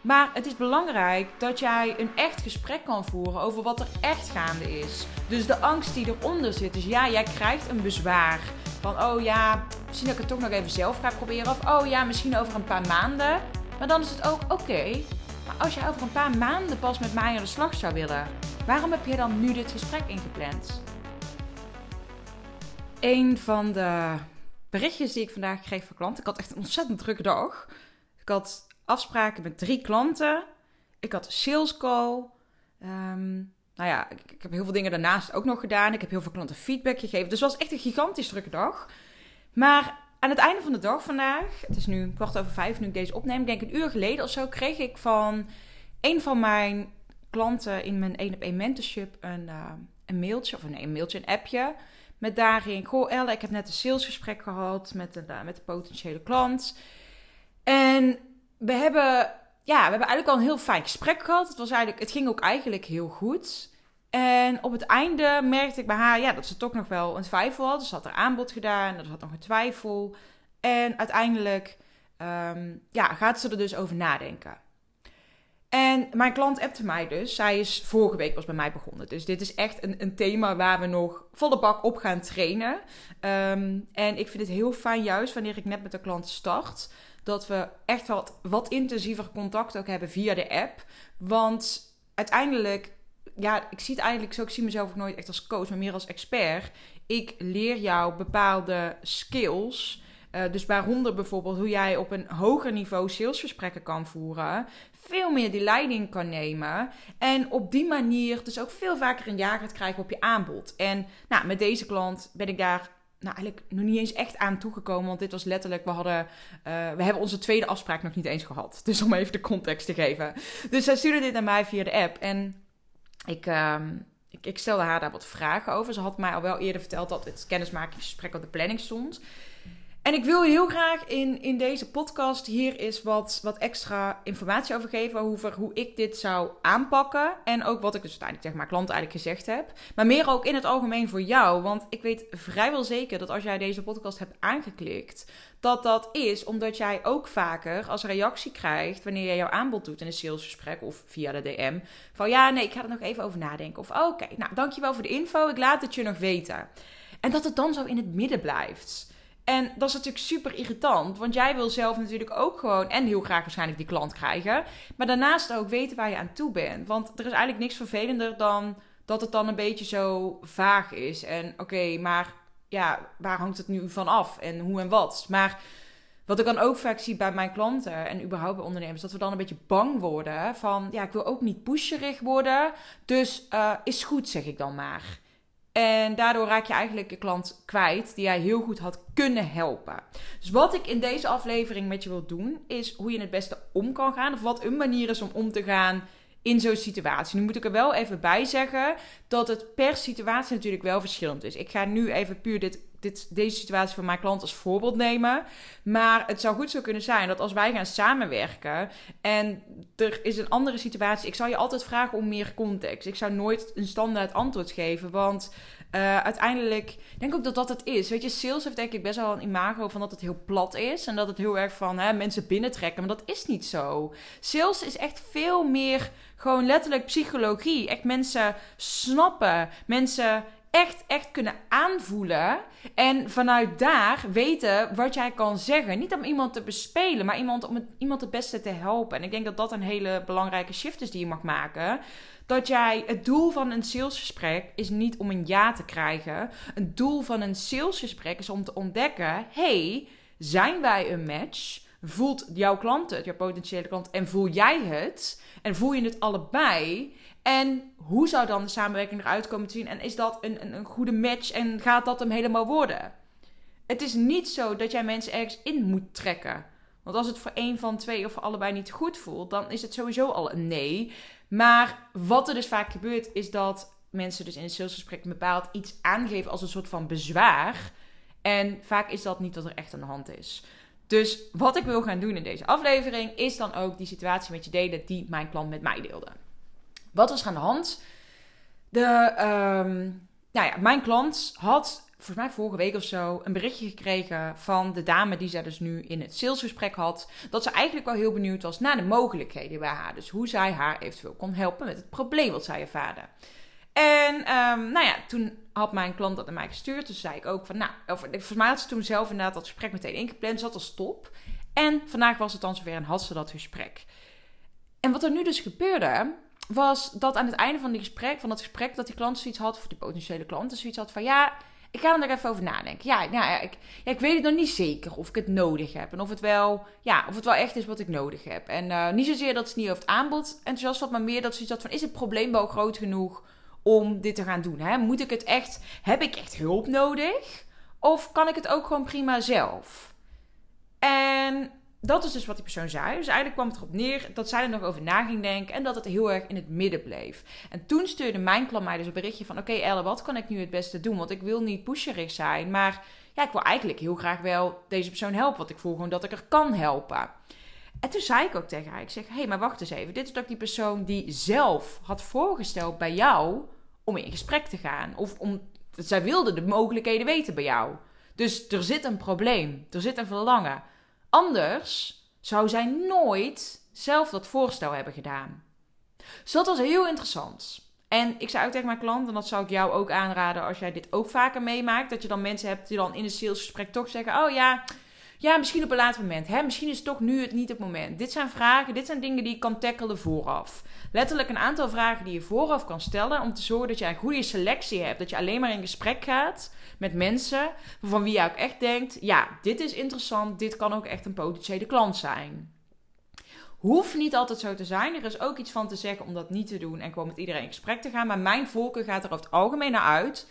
Maar het is belangrijk dat jij een echt gesprek kan voeren over wat er echt gaande is. Dus de angst die eronder zit. Dus ja, jij krijgt een bezwaar. Van oh ja, misschien dat ik het toch nog even zelf ga proberen. Of oh ja, misschien over een paar maanden. Maar dan is het ook oké. maar als je over een paar maanden pas met mij aan de slag zou willen, waarom heb je dan nu dit gesprek ingepland? Een van de berichtjes die ik vandaag kreeg van klanten. Ik had echt een ontzettend drukke dag. Ik had afspraken met drie klanten. Ik had sales call. Um, nou ja, ik, heb heel veel dingen daarnaast ook nog gedaan. Ik heb heel veel klanten feedback gegeven. Dus het was echt een gigantisch drukke dag. Maar aan het einde van de dag vandaag, het is nu kwart over vijf nu ik deze opneem, denk ik een uur geleden of zo, kreeg ik van een van mijn klanten in mijn 1 op 1 mentorship een, uh, een mailtje, of nee, een mailtje, een appje. Met daarin, goh Elle, ik heb net een salesgesprek gehad met de, uh, met de potentiële klant. En we hebben, ja, we hebben eigenlijk al een heel fijn gesprek gehad. Het, was eigenlijk, het ging ook eigenlijk heel goed. En op het einde merkte ik bij haar ja, dat ze toch nog wel een twijfel had. Dus ze had er aanbod gedaan, er had nog een twijfel. En uiteindelijk um, ja, gaat ze er dus over nadenken. En mijn klant appte mij dus. Zij is vorige week pas bij mij begonnen. Dus dit is echt een, een thema waar we nog volle bak op gaan trainen. Um, en ik vind het heel fijn, juist wanneer ik net met de klant start, dat we echt wat, wat intensiever contact ook hebben via de app. Want uiteindelijk, ja, ik zie het eigenlijk zo, ik zie mezelf ook nooit echt als coach, maar meer als expert. Ik leer jou bepaalde skills. Uh, dus waaronder bijvoorbeeld hoe jij op een hoger niveau salesgesprekken kan voeren. Veel meer die leiding kan nemen. En op die manier dus ook veel vaker een ja krijgen op je aanbod. En nou, met deze klant ben ik daar nou, eigenlijk nog niet eens echt aan toegekomen. Want dit was letterlijk, we hadden, uh, we hebben onze tweede afspraak nog niet eens gehad. Dus om even de context te geven. Dus zij stuurde dit naar mij via de app. En ik, uh, ik, ik, stelde haar daar wat vragen over. Ze had mij al wel eerder verteld dat het kennismakingsgesprek op de planning stond. En ik wil heel graag in, in deze podcast hier eens wat, wat extra informatie over geven. Over hoe ik dit zou aanpakken. En ook wat ik dus uiteindelijk tegen mijn klant eigenlijk gezegd heb. Maar meer ook in het algemeen voor jou. Want ik weet vrijwel zeker dat als jij deze podcast hebt aangeklikt. Dat dat is omdat jij ook vaker als reactie krijgt wanneer jij jouw aanbod doet in een salesgesprek of via de DM. Van ja, nee, ik ga er nog even over nadenken. Of oké, okay, nou dankjewel voor de info. Ik laat het je nog weten. En dat het dan zo in het midden blijft. En dat is natuurlijk super irritant, want jij wil zelf natuurlijk ook gewoon en heel graag waarschijnlijk die klant krijgen, maar daarnaast ook weten waar je aan toe bent. Want er is eigenlijk niks vervelender dan dat het dan een beetje zo vaag is. En oké, maar ja, waar hangt het nu van af en hoe en wat? Maar wat ik dan ook vaak zie bij mijn klanten en überhaupt bij ondernemers, dat we dan een beetje bang worden van, ja, ik wil ook niet pusherig worden, dus uh, is goed, zeg ik dan maar. En daardoor raak je eigenlijk je klant kwijt die jij heel goed had kunnen helpen. Dus wat ik in deze aflevering met je wil doen, is hoe je het beste om kan gaan. Of wat een manier is om om te gaan in zo'n situatie. Nu moet ik er wel even bij zeggen dat het per situatie natuurlijk wel verschillend is. Ik ga nu even puur dit, dit, deze situatie van mijn klant als voorbeeld nemen. Maar het zou goed zo kunnen zijn dat als wij gaan samenwerken en er is een andere situatie, ik zal je altijd vragen om meer context. Ik zou nooit een standaard antwoord geven, want uh, uiteindelijk denk ik ook dat dat het is. Weet je, sales heeft denk ik best wel een imago van dat het heel plat is. En dat het heel erg van hè, mensen binnentrekken. Maar dat is niet zo. Sales is echt veel meer gewoon letterlijk psychologie. Echt mensen snappen. Mensen echt, echt kunnen aanvoelen. En vanuit daar weten wat jij kan zeggen. Niet om iemand te bespelen, maar iemand, om iemand het beste te helpen. En ik denk dat dat een hele belangrijke shift is die je mag maken dat jij het doel van een salesgesprek is niet om een ja te krijgen. Het doel van een salesgesprek is om te ontdekken: hey, zijn wij een match? Voelt jouw klant het, jouw potentiële klant, en voel jij het? En voel je het allebei? En hoe zou dan de samenwerking eruit komen te zien? En is dat een, een, een goede match en gaat dat hem helemaal worden? Het is niet zo dat jij mensen ergens in moet trekken. Want als het voor één van twee of voor allebei niet goed voelt, dan is het sowieso al een nee. Maar wat er dus vaak gebeurt, is dat mensen dus in een salesgesprek bepaald iets aangeven als een soort van bezwaar. En vaak is dat niet wat er echt aan de hand is. Dus wat ik wil gaan doen in deze aflevering, is dan ook die situatie met je delen die mijn klant met mij deelde. Wat was aan de hand? De, um, nou ja, mijn klant had volgens mij vorige week of zo, een berichtje gekregen van de dame die zij dus nu in het salesgesprek had. Dat ze eigenlijk wel heel benieuwd was naar de mogelijkheden bij haar. Dus hoe zij haar eventueel kon helpen met het probleem wat zij ervaarde. En um, nou ja, toen had mijn klant dat naar mij gestuurd. Dus zei ik ook van, nou, of, volgens mij had ze toen zelf inderdaad dat gesprek meteen ingepland. Zat als top. En vandaag was het dan zover en had ze dat gesprek. En wat er nu dus gebeurde, was dat aan het einde van, die gesprek, van dat gesprek, dat die klant zoiets had, of die potentiële klant zoiets had van, ja, ik ga er even over nadenken. Ja, nou ik, ik weet het nog niet zeker of ik het nodig heb. En of het wel, ja, of het wel echt is wat ik nodig heb. En uh, niet zozeer dat ze niet over het aanbod enthousiast was, maar meer dat ze iets had van, is het probleem wel groot genoeg om dit te gaan doen? Hè? Moet ik het echt, heb ik echt hulp nodig? Of kan ik het ook gewoon prima zelf? En dat is dus wat die persoon zei. Dus eigenlijk kwam het erop neer dat zij er nog over na ging denken en dat het heel erg in het midden bleef. En toen stuurde mijn klant mij dus een berichtje van: Oké, Elle, wat kan ik nu het beste doen? Want ik wil niet pusherig zijn, maar ja, ik wil eigenlijk heel graag wel deze persoon helpen. Want ik voel gewoon dat ik er kan helpen. En toen zei ik ook tegen haar: Ik zeg, hé, hey, maar wacht eens even. Dit is ook die persoon die zelf had voorgesteld bij jou om in gesprek te gaan. Of om, zij wilde de mogelijkheden weten bij jou. Dus er zit een probleem, er zit een verlangen. Anders zou zij nooit zelf dat voorstel hebben gedaan. Dus dat was heel interessant. En ik zei ook tegen mijn klant, en dat zou ik jou ook aanraden als jij dit ook vaker meemaakt, dat je dan mensen hebt die dan in een salesgesprek toch zeggen: Oh ja, ja, misschien op een later moment. Hè? Misschien is het toch nu het niet het moment. Dit zijn vragen, dit zijn dingen die je kan tackelen vooraf. Letterlijk een aantal vragen die je vooraf kan stellen om te zorgen dat je een goede selectie hebt. Dat je alleen maar in gesprek gaat met mensen van wie je ook echt denkt: ja, dit is interessant, dit kan ook echt een potentiële klant zijn. Hoeft niet altijd zo te zijn. Er is ook iets van te zeggen om dat niet te doen en gewoon met iedereen in gesprek te gaan. Maar mijn voorkeur gaat er over het algemeen naar uit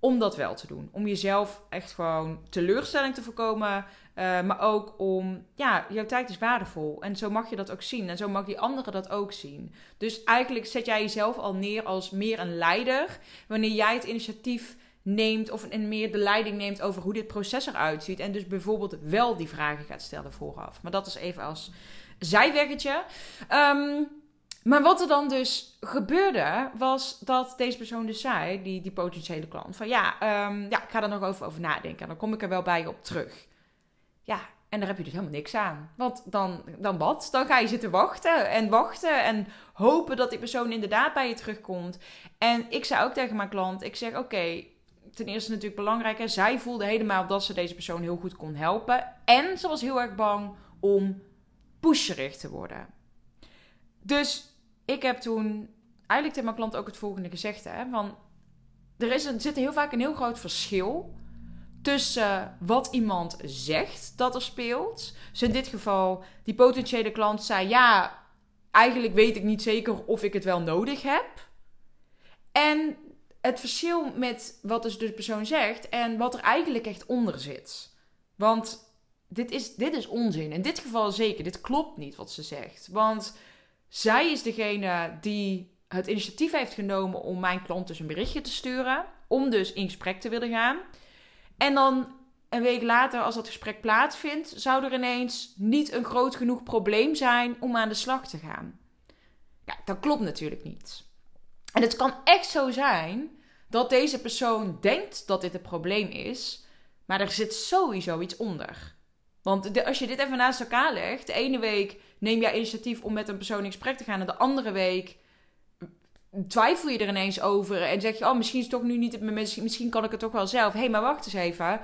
om dat wel te doen. Om jezelf echt gewoon teleurstelling te voorkomen. Uh, maar ook om, ja, jouw tijd is waardevol. En zo mag je dat ook zien. En zo mag die anderen dat ook zien. Dus eigenlijk zet jij jezelf al neer als meer een leider. Wanneer jij het initiatief neemt of en meer de leiding neemt over hoe dit proces eruit ziet. En dus bijvoorbeeld wel die vragen gaat stellen vooraf. Maar dat is even als zijweggetje. Um, maar wat er dan dus gebeurde, was dat deze persoon dus zei, die, die potentiële klant, van ja, um, ja, ik ga er nog over, over nadenken. En dan kom ik er wel bij op terug. Ja, en daar heb je dus helemaal niks aan. Want dan, dan wat? Dan ga je zitten wachten en wachten en hopen dat die persoon inderdaad bij je terugkomt. En ik zei ook tegen mijn klant, ik zeg oké, ten eerste natuurlijk belangrijk. Hè, zij voelde helemaal dat ze deze persoon heel goed kon helpen. En ze was heel erg bang om pusherig te worden. Dus ik heb toen eigenlijk tegen mijn klant ook het volgende gezegd. Hè, van, er, is een, zit heel vaak een heel groot verschil tussen wat iemand zegt dat er speelt. Dus in dit geval, die potentiële klant zei: Ja, eigenlijk weet ik niet zeker of ik het wel nodig heb. En het verschil met wat dus de persoon zegt en wat er eigenlijk echt onder zit. Want dit is, dit is onzin. In dit geval zeker. Dit klopt niet wat ze zegt. Want zij is degene die het initiatief heeft genomen om mijn klant dus een berichtje te sturen. Om dus in gesprek te willen gaan. En dan een week later, als dat gesprek plaatsvindt, zou er ineens niet een groot genoeg probleem zijn om aan de slag te gaan. Ja, dat klopt natuurlijk niet. En het kan echt zo zijn dat deze persoon denkt dat dit een probleem is, maar er zit sowieso iets onder. Want als je dit even naast elkaar legt, de ene week neem jij initiatief om met een persoon in gesprek te gaan, en de andere week twijfel je er ineens over en zeg je, oh, misschien is het toch nu niet, misschien kan ik het toch wel zelf. Hé, hey, maar wacht eens even.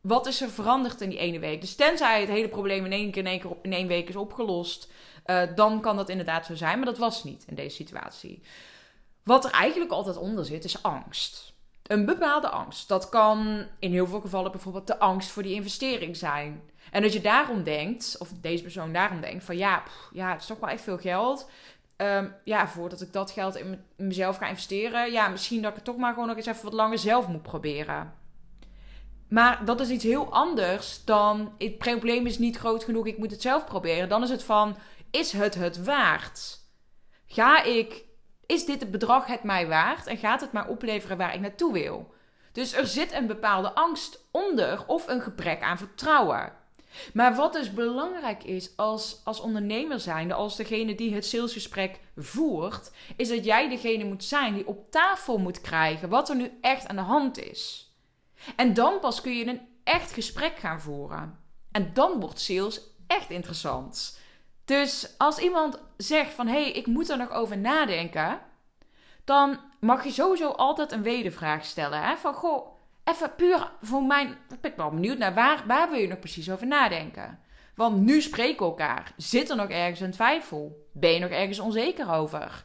Wat is er veranderd in die ene week? Dus tenzij het hele probleem in één keer in één, keer in één week is opgelost, uh, dan kan dat inderdaad zo zijn. Maar dat was niet in deze situatie. Wat er eigenlijk altijd onder zit, is angst. Een bepaalde angst. Dat kan in heel veel gevallen bijvoorbeeld de angst voor die investering zijn. En dat je daarom denkt, of deze persoon daarom denkt, van ja, ja het is toch wel echt veel geld. Um, ja, voordat ik dat geld in mezelf ga investeren, ja, misschien dat ik het toch maar gewoon nog eens even wat langer zelf moet proberen. Maar dat is iets heel anders dan het probleem is niet groot genoeg, ik moet het zelf proberen. Dan is het van, is het het waard? Ga ik is dit het bedrag het mij waard en gaat het mij opleveren waar ik naartoe wil? Dus er zit een bepaalde angst onder of een gebrek aan vertrouwen. Maar wat dus belangrijk is als, als ondernemer zijnde, als degene die het salesgesprek voert, is dat jij degene moet zijn die op tafel moet krijgen wat er nu echt aan de hand is. En dan pas kun je een echt gesprek gaan voeren. En dan wordt sales echt interessant. Dus als iemand zegt van hé, hey, ik moet er nog over nadenken, dan mag je sowieso altijd een wedervraag stellen. Hè? Van goh, even puur voor mijn. Ik ben wel benieuwd naar waar, waar wil je nog precies over nadenken? Want nu spreken we elkaar. Zit er nog ergens een twijfel? Ben je nog ergens onzeker over?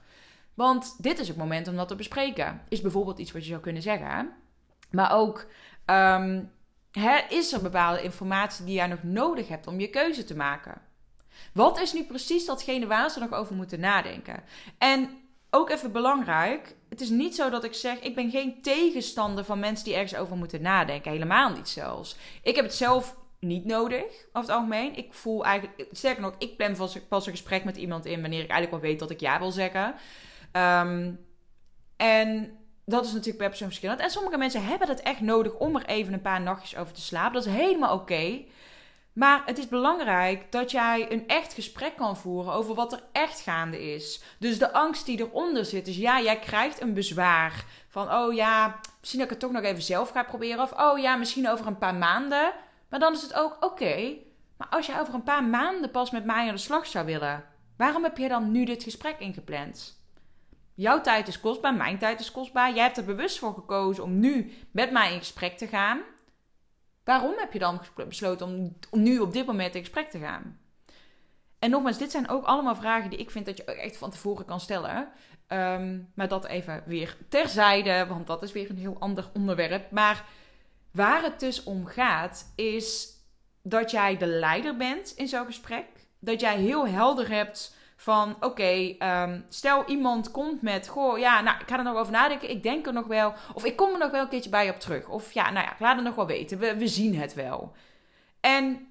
Want dit is het moment om dat te bespreken. Is bijvoorbeeld iets wat je zou kunnen zeggen. Maar ook um, is er bepaalde informatie die jij nog nodig hebt om je keuze te maken? Wat is nu precies datgene waar ze nog over moeten nadenken? En ook even belangrijk, het is niet zo dat ik zeg, ik ben geen tegenstander van mensen die ergens over moeten nadenken. Helemaal niet zelfs. Ik heb het zelf niet nodig, over het algemeen. Ik voel eigenlijk, sterker nog, ik plan pas een gesprek met iemand in wanneer ik eigenlijk wel weet dat ik ja wil zeggen. Ehm, en dat is natuurlijk per persoon verschillend. En sommige mensen hebben het echt nodig om er even een paar nachtjes over te slapen. Dat is helemaal oké. Maar het is belangrijk dat jij een echt gesprek kan voeren over wat er echt gaande is. Dus de angst die eronder zit. Dus ja, jij krijgt een bezwaar van, oh ja, misschien dat ik het toch nog even zelf ga proberen. Of, oh ja, misschien over een paar maanden. Maar dan is het ook, oké, maar als jij over een paar maanden pas met mij aan de slag zou willen, waarom heb je dan nu dit gesprek ingepland? Jouw tijd is kostbaar, mijn tijd is kostbaar. Jij hebt er bewust voor gekozen om nu met mij in gesprek te gaan. Waarom heb je dan besloten om, nu op dit moment in gesprek te gaan? En nogmaals, dit zijn ook allemaal vragen die ik vind dat je echt van tevoren kan stellen. Ehm, maar dat even weer terzijde, want dat is weer een heel ander onderwerp. Maar waar het dus om gaat, is dat jij de leider bent in zo'n gesprek. Dat jij heel helder hebt van oké, ehm, stel iemand komt met, goh, ja, nou, ik ga er nog over nadenken, ik denk er nog wel, of ik kom er nog wel een keertje bij op terug. Of ja, nou ja, ik laat het nog wel weten, we, we zien het wel. En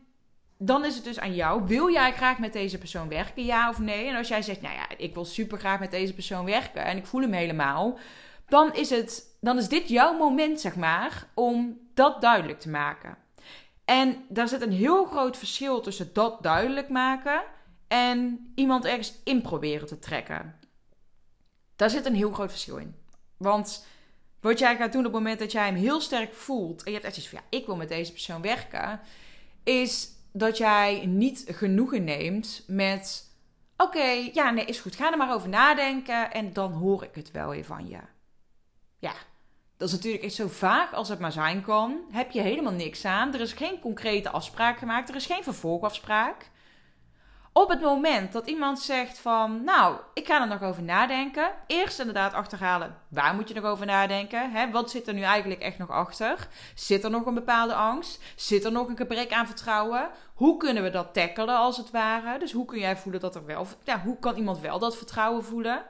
dan is het dus aan jou, wil jij graag met deze persoon werken, ja of nee? En als jij zegt, nou ja, ik wil super graag met deze persoon werken en ik voel hem helemaal, dan is, het, dan is dit jouw moment, zeg maar, om dat duidelijk te maken. En daar zit een heel groot verschil tussen dat duidelijk maken en iemand ergens in proberen te trekken. Daar zit een heel groot verschil in. Want wat jij gaat doen op het moment dat jij hem heel sterk voelt en je hebt echt iets van ja, ik wil met deze persoon werken, is dat jij niet genoegen neemt met oké, ja, nee, is goed, ga er maar over nadenken en dan hoor ik het wel weer van je. Ja, dat is natuurlijk echt zo vaag als het maar zijn kan. Heb je helemaal niks aan. Er is geen concrete afspraak gemaakt. Er is geen vervolgafspraak. Op het moment dat iemand zegt van, nou, ik ga er nog over nadenken. Eerst inderdaad achterhalen, waar moet je nog over nadenken? Hè? Wat zit er nu eigenlijk echt nog achter? Zit er nog een bepaalde angst? Zit er nog een gebrek aan vertrouwen? Hoe kunnen we dat tackelen als het ware? Dus hoe kun jij voelen dat er wel, ja, hoe kan iemand wel dat vertrouwen voelen?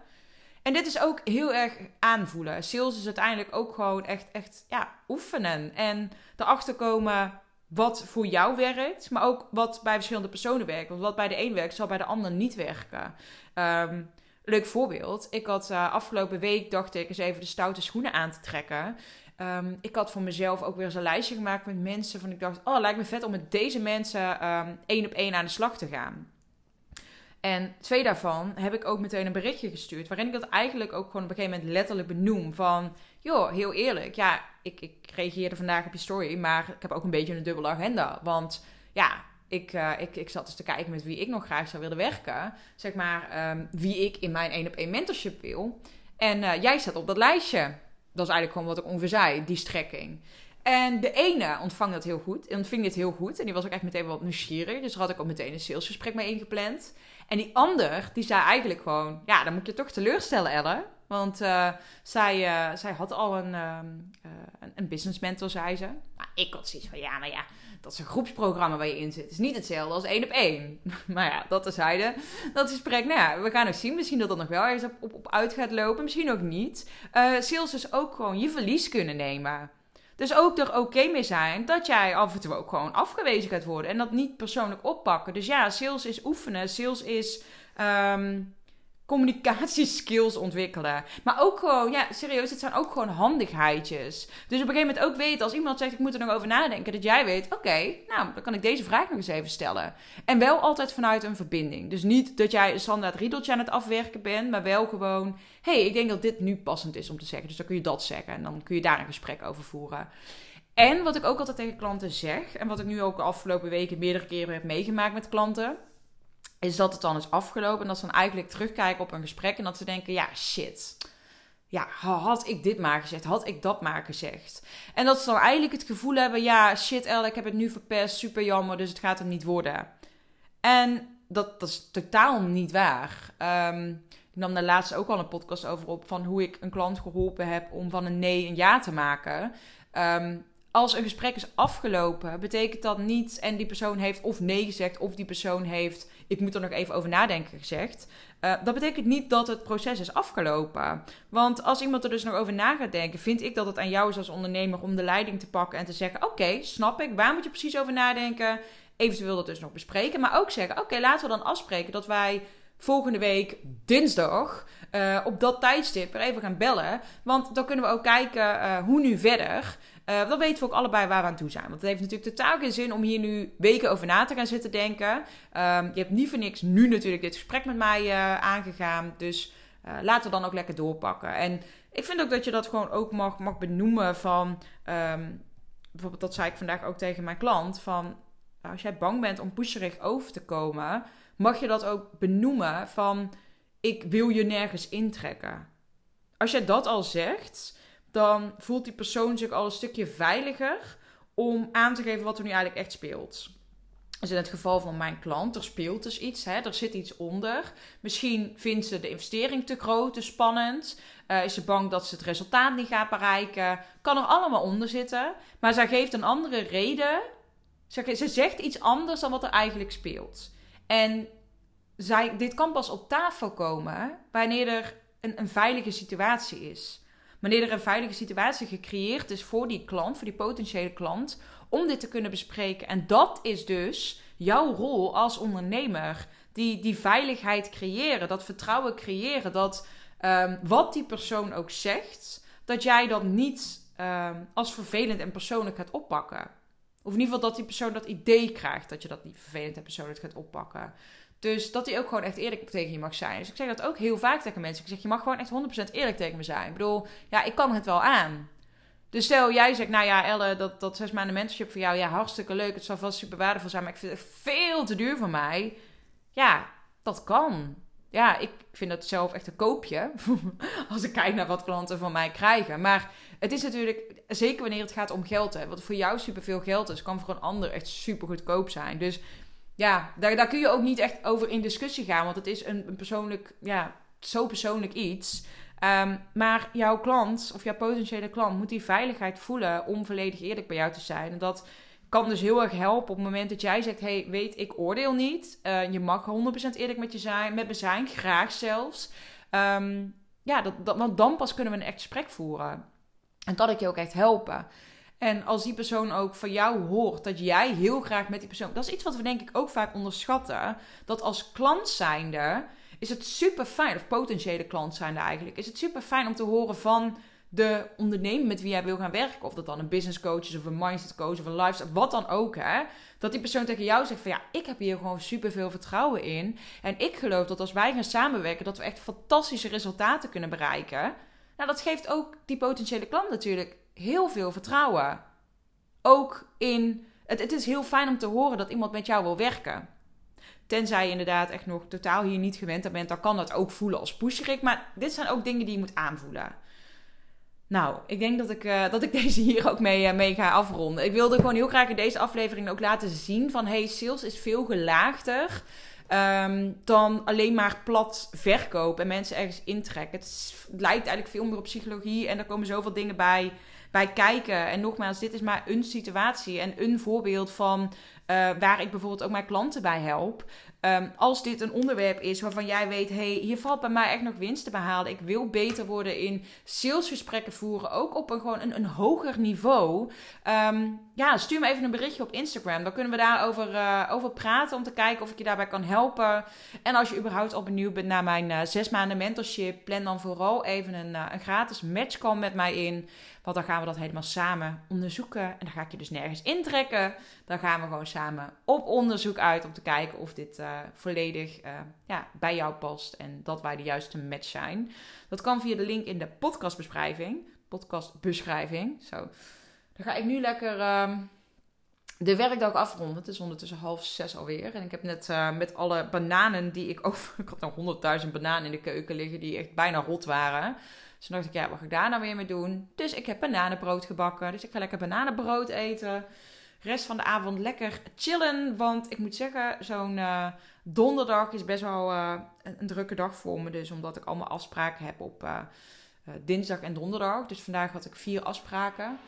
En dit is ook heel erg aanvoelen. Sales is uiteindelijk ook gewoon echt, echt ja, oefenen. En erachter komen wat voor jou werkt, maar ook wat bij verschillende personen werkt. Want wat bij de een werkt, zal bij de ander niet werken. Um, leuk voorbeeld. Ik had uh, afgelopen week, dacht ik, eens even de stoute schoenen aan te trekken. Um, ik had voor mezelf ook weer eens een lijstje gemaakt met mensen. Van ik dacht, oh, lijkt me vet om met deze mensen um, één op één aan de slag te gaan. En twee daarvan heb ik ook meteen een berichtje gestuurd. Waarin ik dat eigenlijk ook gewoon op een gegeven moment letterlijk benoem. Van, joh, heel eerlijk. Ja, ik, ik reageerde vandaag op je story. Maar ik heb ook een beetje een dubbele agenda. Want ja, ik, uh, ik, ik zat dus te kijken met wie ik nog graag zou willen werken. Zeg maar, um, wie ik in mijn één op één mentorship wil. En uh, jij staat op dat lijstje. Dat is eigenlijk gewoon wat ik ongeveer zei, die strekking. En de ene ontvang dat heel goed, ontving dit heel goed. En die was ook echt meteen wat nieuwsgierig. Dus daar had ik ook meteen een salesgesprek mee ingepland. En die ander, die zei eigenlijk gewoon... Ja, dan moet je toch teleurstellen, Elle. Want uh, zij, uh, zij had al een, uh, een business mentor, zei ze. Maar ik had zoiets van, ja, maar ja, dat is een groepsprogramma waar je in zit. Het is niet hetzelfde als één op één. maar ja, dat zeiden. Dat gesprek, nou ja, we gaan nog zien. Misschien dat dat nog wel eens op, op, op uit gaat lopen. Misschien ook niet. sales is ook gewoon je verlies kunnen nemen. Dus ook er oké mee zijn dat jij af en toe ook gewoon afgewezen gaat worden. En dat niet persoonlijk oppakken. Dus ja, sales is oefenen. Sales is um, communicatieskills ontwikkelen. Maar ook gewoon, ja, serieus, het zijn ook gewoon handigheidjes. Dus op een gegeven moment ook weten, als iemand zegt, ik moet er nog over nadenken, dat jij weet, oké, nou, dan kan ik deze vraag nog eens even stellen. En wel altijd vanuit een verbinding. Dus niet dat jij een standaard riedeltje aan het afwerken bent, maar wel gewoon, hey, ik denk dat dit nu passend is om te zeggen. Dus dan kun je dat zeggen en dan kun je daar een gesprek over voeren. En wat ik ook altijd tegen klanten zeg, en wat ik nu ook de afgelopen weken meerdere keren heb meegemaakt met klanten, is dat het dan is afgelopen en dat ze dan eigenlijk terugkijken op een gesprek en dat ze denken, ja, shit. Ja, had ik dit maar gezegd? Had ik dat maar gezegd? En dat ze dan eigenlijk het gevoel hebben, ja, shit El, ik heb het nu verpest, super jammer, dus het gaat er niet worden. En dat, dat is totaal niet waar. Um, ik nam daar laatst ook al een podcast over op van hoe ik een klant geholpen heb om van een nee een ja te maken. Um, als een gesprek is afgelopen, betekent dat niet en die persoon heeft of nee gezegd of die persoon heeft ik moet er nog even over nadenken gezegd. Uh, dat betekent niet dat het proces is afgelopen. Want als iemand er dus nog over na gaat denken, vind ik dat het aan jou is als ondernemer om de leiding te pakken en te zeggen: Oké, snap ik, waar moet je precies over nadenken? Eventueel dat dus nog bespreken, maar ook zeggen: Oké, laten we dan afspreken dat wij volgende week dinsdag uh, op dat tijdstip er even gaan bellen. Want dan kunnen we ook kijken uh, hoe nu verder. Uh, dan weten we ook allebei waar we aan toe zijn. Want het heeft natuurlijk totaal geen zin om hier nu weken over na te gaan zitten denken. Um, je hebt niet voor niks nu natuurlijk dit gesprek met mij uh, aangegaan. Dus uh, laten we dan ook lekker doorpakken. En ik vind ook dat je dat gewoon ook mag, mag benoemen van... Um, bijvoorbeeld dat zei ik vandaag ook tegen mijn klant. Van nou, als jij bang bent om pusherig over te komen... mag je dat ook benoemen van... ik wil je nergens intrekken. Als jij dat al zegt dan voelt die persoon zich al een stukje veiliger om aan te geven wat er nu eigenlijk echt speelt. Dus in het geval van mijn klant, er speelt dus iets, hè, er zit iets onder. Misschien vindt ze de investering te groot, te spannend. Uh, is ze bang dat ze het resultaat niet gaat bereiken. Kan er allemaal onder zitten. Maar zij geeft een andere reden. Ze, ze zegt iets anders dan wat er eigenlijk speelt. En zij, dit kan pas op tafel komen wanneer er een, een veilige situatie is. Wanneer er een veilige situatie gecreëerd is voor die klant, voor die potentiële klant, om dit te kunnen bespreken. En dat is dus jouw rol als ondernemer. Die, die veiligheid creëren, dat vertrouwen creëren, dat um, wat die persoon ook zegt, dat jij dat niet um, als vervelend en persoonlijk gaat oppakken. Of in ieder geval dat die persoon dat idee krijgt dat je dat niet vervelend en persoonlijk gaat oppakken. Dus dat hij ook gewoon echt eerlijk tegen je mag zijn. Dus ik zeg dat ook heel vaak tegen mensen. Ik zeg, je mag gewoon echt 100% eerlijk tegen me zijn. Ik bedoel, ja, ik kan het wel aan. Dus stel, jij zegt, nou ja, Elle, dat, dat zes maanden mentorship voor jou, ja, hartstikke leuk. Het zal vast super waardevol zijn, maar ik vind het veel te duur voor mij. Ja, dat kan. Ja, ik vind het zelf echt een koopje. als ik kijk naar wat klanten van mij krijgen. Maar het is natuurlijk, zeker wanneer het gaat om geld, hè, wat voor jou superveel geld is, kan voor een ander echt super goedkoop zijn. Dus ja, daar, daar kun je ook niet echt over in discussie gaan. Want het is een, een persoonlijk, ja, zo persoonlijk iets. Um, maar jouw klant of jouw potentiële klant moet die veiligheid voelen om volledig eerlijk bij jou te zijn. En dat kan dus heel erg helpen op het moment dat jij zegt: hey, weet, ik oordeel niet. Uh, je mag 100% eerlijk met je zijn, met me zijn, graag zelfs. Um, ja, dat, dat, want dan pas kunnen we een echt gesprek voeren. En kan ik je ook echt helpen. En als die persoon ook van jou hoort dat jij heel graag met die persoon. Dat is iets wat we denk ik ook vaak onderschatten. Dat als klant zijnde is het super fijn, of potentiële klant zijnde eigenlijk, is het super fijn om te horen van de ondernemer met wie jij wil gaan werken. Of dat dan een business coach is, of een mindset coach, of een lifestyle, wat dan ook. Hè? Dat die persoon tegen jou zegt van ja, ik heb hier gewoon super veel vertrouwen in. En ik geloof dat als wij gaan samenwerken, dat we echt fantastische resultaten kunnen bereiken. Nou, dat geeft ook die potentiële klant natuurlijk heel veel vertrouwen. Ook in. Het, het is heel fijn om te horen dat iemand met jou wil werken. Tenzij je inderdaad echt nog totaal hier niet gewend aan bent, dan kan dat ook voelen als pusherik. Maar dit zijn ook dingen die je moet aanvoelen. Nou, ik denk dat ik, uh, dat ik deze hier ook mee, uh, mee ga afronden. Ik wilde gewoon heel graag in deze aflevering ook laten zien van... hey, sales is veel gelaagder um, dan alleen maar plat verkopen en mensen ergens intrekken. Het lijkt eigenlijk veel meer op psychologie en er komen zoveel dingen bij bij kijken. En nogmaals, dit is maar een situatie en een voorbeeld van uh, waar ik bijvoorbeeld ook mijn klanten bij help. Um, als dit een onderwerp is waarvan jij weet, hey, hier valt bij mij echt nog winst te behalen. Ik wil beter worden in salesgesprekken voeren, ook op een gewoon een, een hoger niveau. Um, ja, stuur me even een berichtje op Instagram. Dan kunnen we daarover uh, over praten om te kijken of ik je daarbij kan helpen. En als je überhaupt al benieuwd bent naar mijn uh, zes maanden mentorship, plan dan vooral even een, uh, een gratis matchcall met mij in. Want dan gaan we dat helemaal samen onderzoeken. En dan ga ik je dus nergens intrekken. Dan gaan we gewoon samen op onderzoek uit om te kijken of dit volledig uh, ja, bij jou past. En dat wij de juiste match zijn. Dat kan via de link in de podcastbeschrijving. Podcastbeschrijving. Zo. Dan ga ik nu lekker ehm, de werkdag afronden. Het is ondertussen half zes alweer. En ik heb net eh, met alle bananen die ik over... Ik had nog honderdduizend bananen in de keuken liggen die echt bijna rot waren. Dus toen dacht ik, ja, wat ga ik daar nou weer mee doen? Dus ik heb bananenbrood gebakken. Dus ik ga lekker bananenbrood eten. Rest van de avond lekker chillen. Want ik moet zeggen, zo'n uh, donderdag is best wel uh, een, drukke dag voor me. Dus omdat ik allemaal afspraken heb op dinsdag en donderdag. Dus vandaag had ik vier afspraken.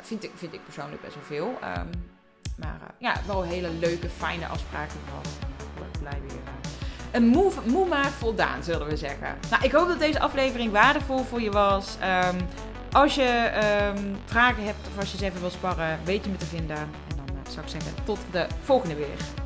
vind, ik, vind ik persoonlijk best wel veel. Um, maar ja, wel hele leuke, fijne afspraken gehad. Ik blij weer. Een moe, moe maar voldaan, zullen we zeggen. Nou, ik hoop dat deze aflevering waardevol voor je was. Um, als je um, vragen hebt of als je ze even wil sparren, weet je me te vinden. En dan uh, zou ik zeggen, tot de volgende weer.